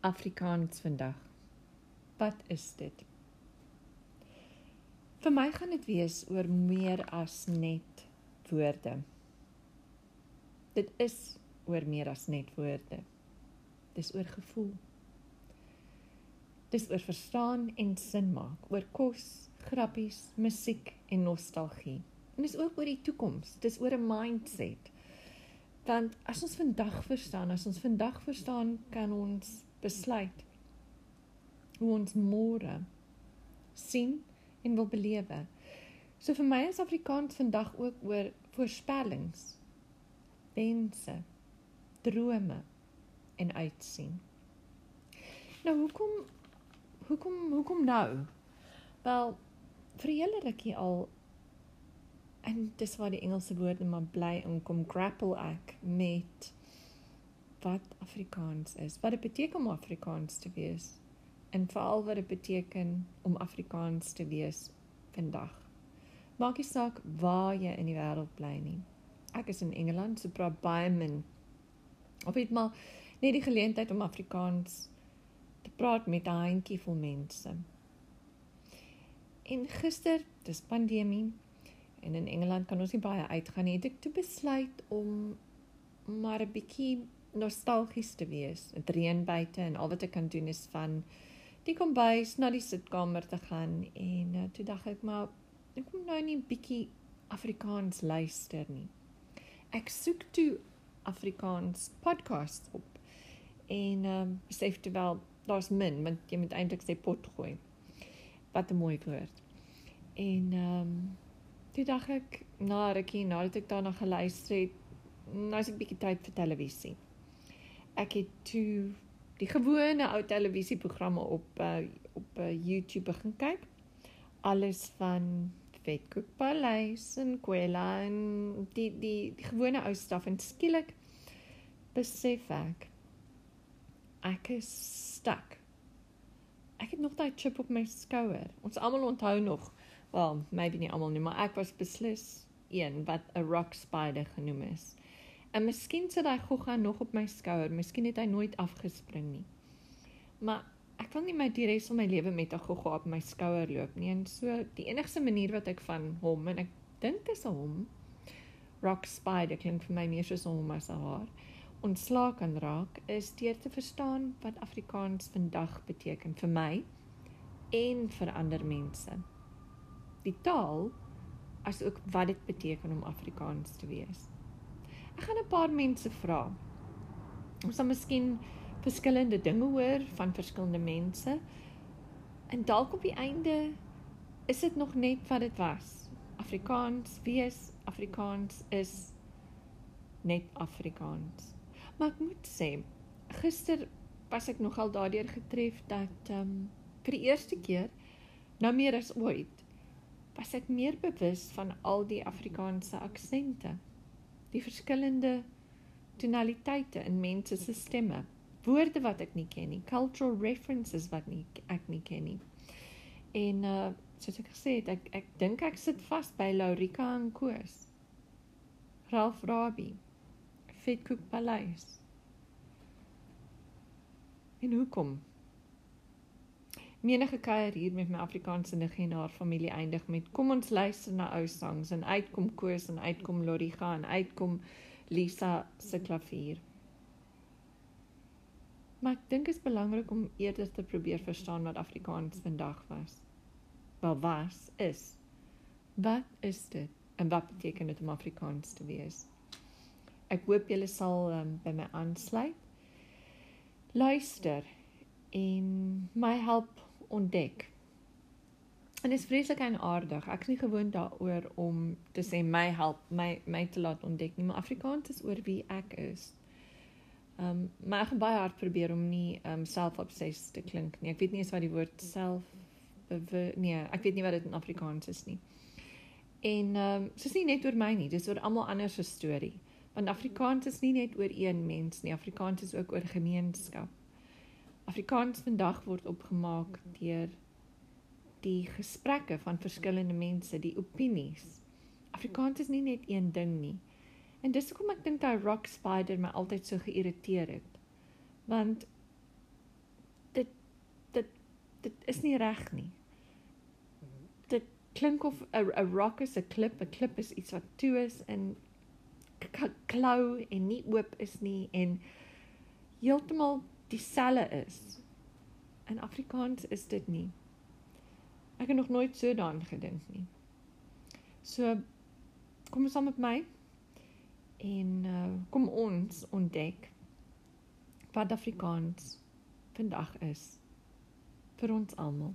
Afrikaans vandag. Wat is dit? Vir my gaan dit wees oor meer as net woorde. Dit is oor meer as net woorde. Dis oor gevoel. Dis oor verstaan en sin maak, oor kos, grappies, musiek en nostalgie. En dis ook oor die toekoms. Dis oor 'n mindset. Want as ons vandag verstaan, as ons vandag verstaan, kan ons besluit hoe ons môre sien en wil belewe. So vir my is Afrikaans vandag ook oor voorspellings, wense, drome en uitsien. Nou hoekom hoekom hoekom nou? Wel vir hele rukkie al en dis waar die Engelse woorde maar bly en kom grapple ek met wat Afrikaans is, wat dit beteken om Afrikaans te wees en veral wat dit beteken om Afrikaans te wees vandag. Maak nie saak waar jy in die wêreld bly nie. Ek is in Engeland, so praat baie min. Of het maar net die geleentheid om Afrikaans te praat met 'n handjie vol mense. En gister, dis pandemie en in Engeland kan ons nie baie uitgaan nie. Het ek toe besluit om maar 'n bietjie nostalgies te wees. Dit reën buite en al wat ek kan doen is van die kombuis na die sitkamer te gaan en uh, toe dink ek maar ek kom nou nie bietjie Afrikaans luister nie. Ek soek toe Afrikaans podcast op en ehm um, besef toe wel daar's min want jy moet eintlik sê pot gooi. Wat 'n mooi woord. En ehm um, toe dink ek na rukkie nadat ek daarna geluister het, nou is ek bietjie tyd vir televisie ek het toe die gewone ou televisieprogramme op uh, op uh, YouTube begin kyk. Alles van Vetkoek Paleis en Kwela en die die die gewone ou staf en skielik besef ek ek is stuk. Ek het nog daai chip op my skouer. Ons almal onthou nog, well, maybe nie almal nie, maar ek was beslis een wat 'n rock spider genoem is. En miskien sit hy gogga nog op my skouer. Miskien het hy nooit afgespring nie. Maar ek wil nie my die res van my lewe met 'n gogga op my skouer loop nie. En so die enigste manier wat ek van hom en ek dink dit is 'n hom rock spider klink vir my meer soos hom as 'n haar ontslaak kan raak is deur te verstaan wat Afrikaans vandag beteken vir my en vir ander mense. Die taal as ook wat dit beteken om Afrikaans te wees. Ek gaan 'n paar mense vra. Ons sal miskien verskillende dinge hoor van verskillende mense. En dalk op die einde is dit nog net wat dit was. Afrikaans wees, Afrikaans is net Afrikaans. Maar ek moet sê, gister was ek nogal daardeur getref dat ehm um, vir die eerste keer nou meer as ooit was ek meer bewus van al die Afrikaanse aksente die verskillende tonaliteite in mense se stemme, woorde wat ek nie ken nie, cultural references wat nie ek nie ken nie. En uh soos ek gesê het, ek ek dink ek sit vas by Laurika en Koos. Ralph Rabbi. Fitkoek Paleis. En hoekom? Menige kuier hier met my Afrikaanse niggie en haar familie eindig met kom ons luister na ou songs en uitkom Koos en uitkom Loriga en uitkom Lisa se klavier. Maar ek dink dit is belangrik om eerder te probeer verstaan wat Afrikaans vandag was. Wel was is. Wat is dit en wat beteken dit om Afrikaans te wees? Ek hoop julle sal um, by my aansluit. Luister en my help ontdek. En dit is vreeslik en aardig. Ek is nie gewoond daaroor om te sê my help my my te laat ontdek nie, maar Afrikaans is oor wie ek is. Ehm um, maar ek gaan baie hard probeer om nie ehm um, self-obsessed te klink nie. Ek weet nie eens wat die woord self nee, ek weet nie wat dit in Afrikaans is nie. En ehm um, dis nie net oor my nie, dis oor almal anders se storie. Want Afrikaans is nie net oor een mens nie. Afrikaans is ook oor gemeenskap. Afrikaans vandag word opgemaak deur die gesprekke van verskillende mense, die opinies. Afrikaans is nie net een ding nie. En dis hoekom ek dink daai rock spider my altyd so geïrriteer het. Want dit dit dit is nie reg nie. Dit klink of 'n 'n rock is 'n klip, 'n klip is iets wat toe is en klou en nie oop is nie en heeltemal dieselfde is. In Afrikaans is dit nie. Ek het nog nooit so daaraan gedink nie. So kom saam met my en uh, kom ons ontdek wat Afrikaans vandag is vir ons almal.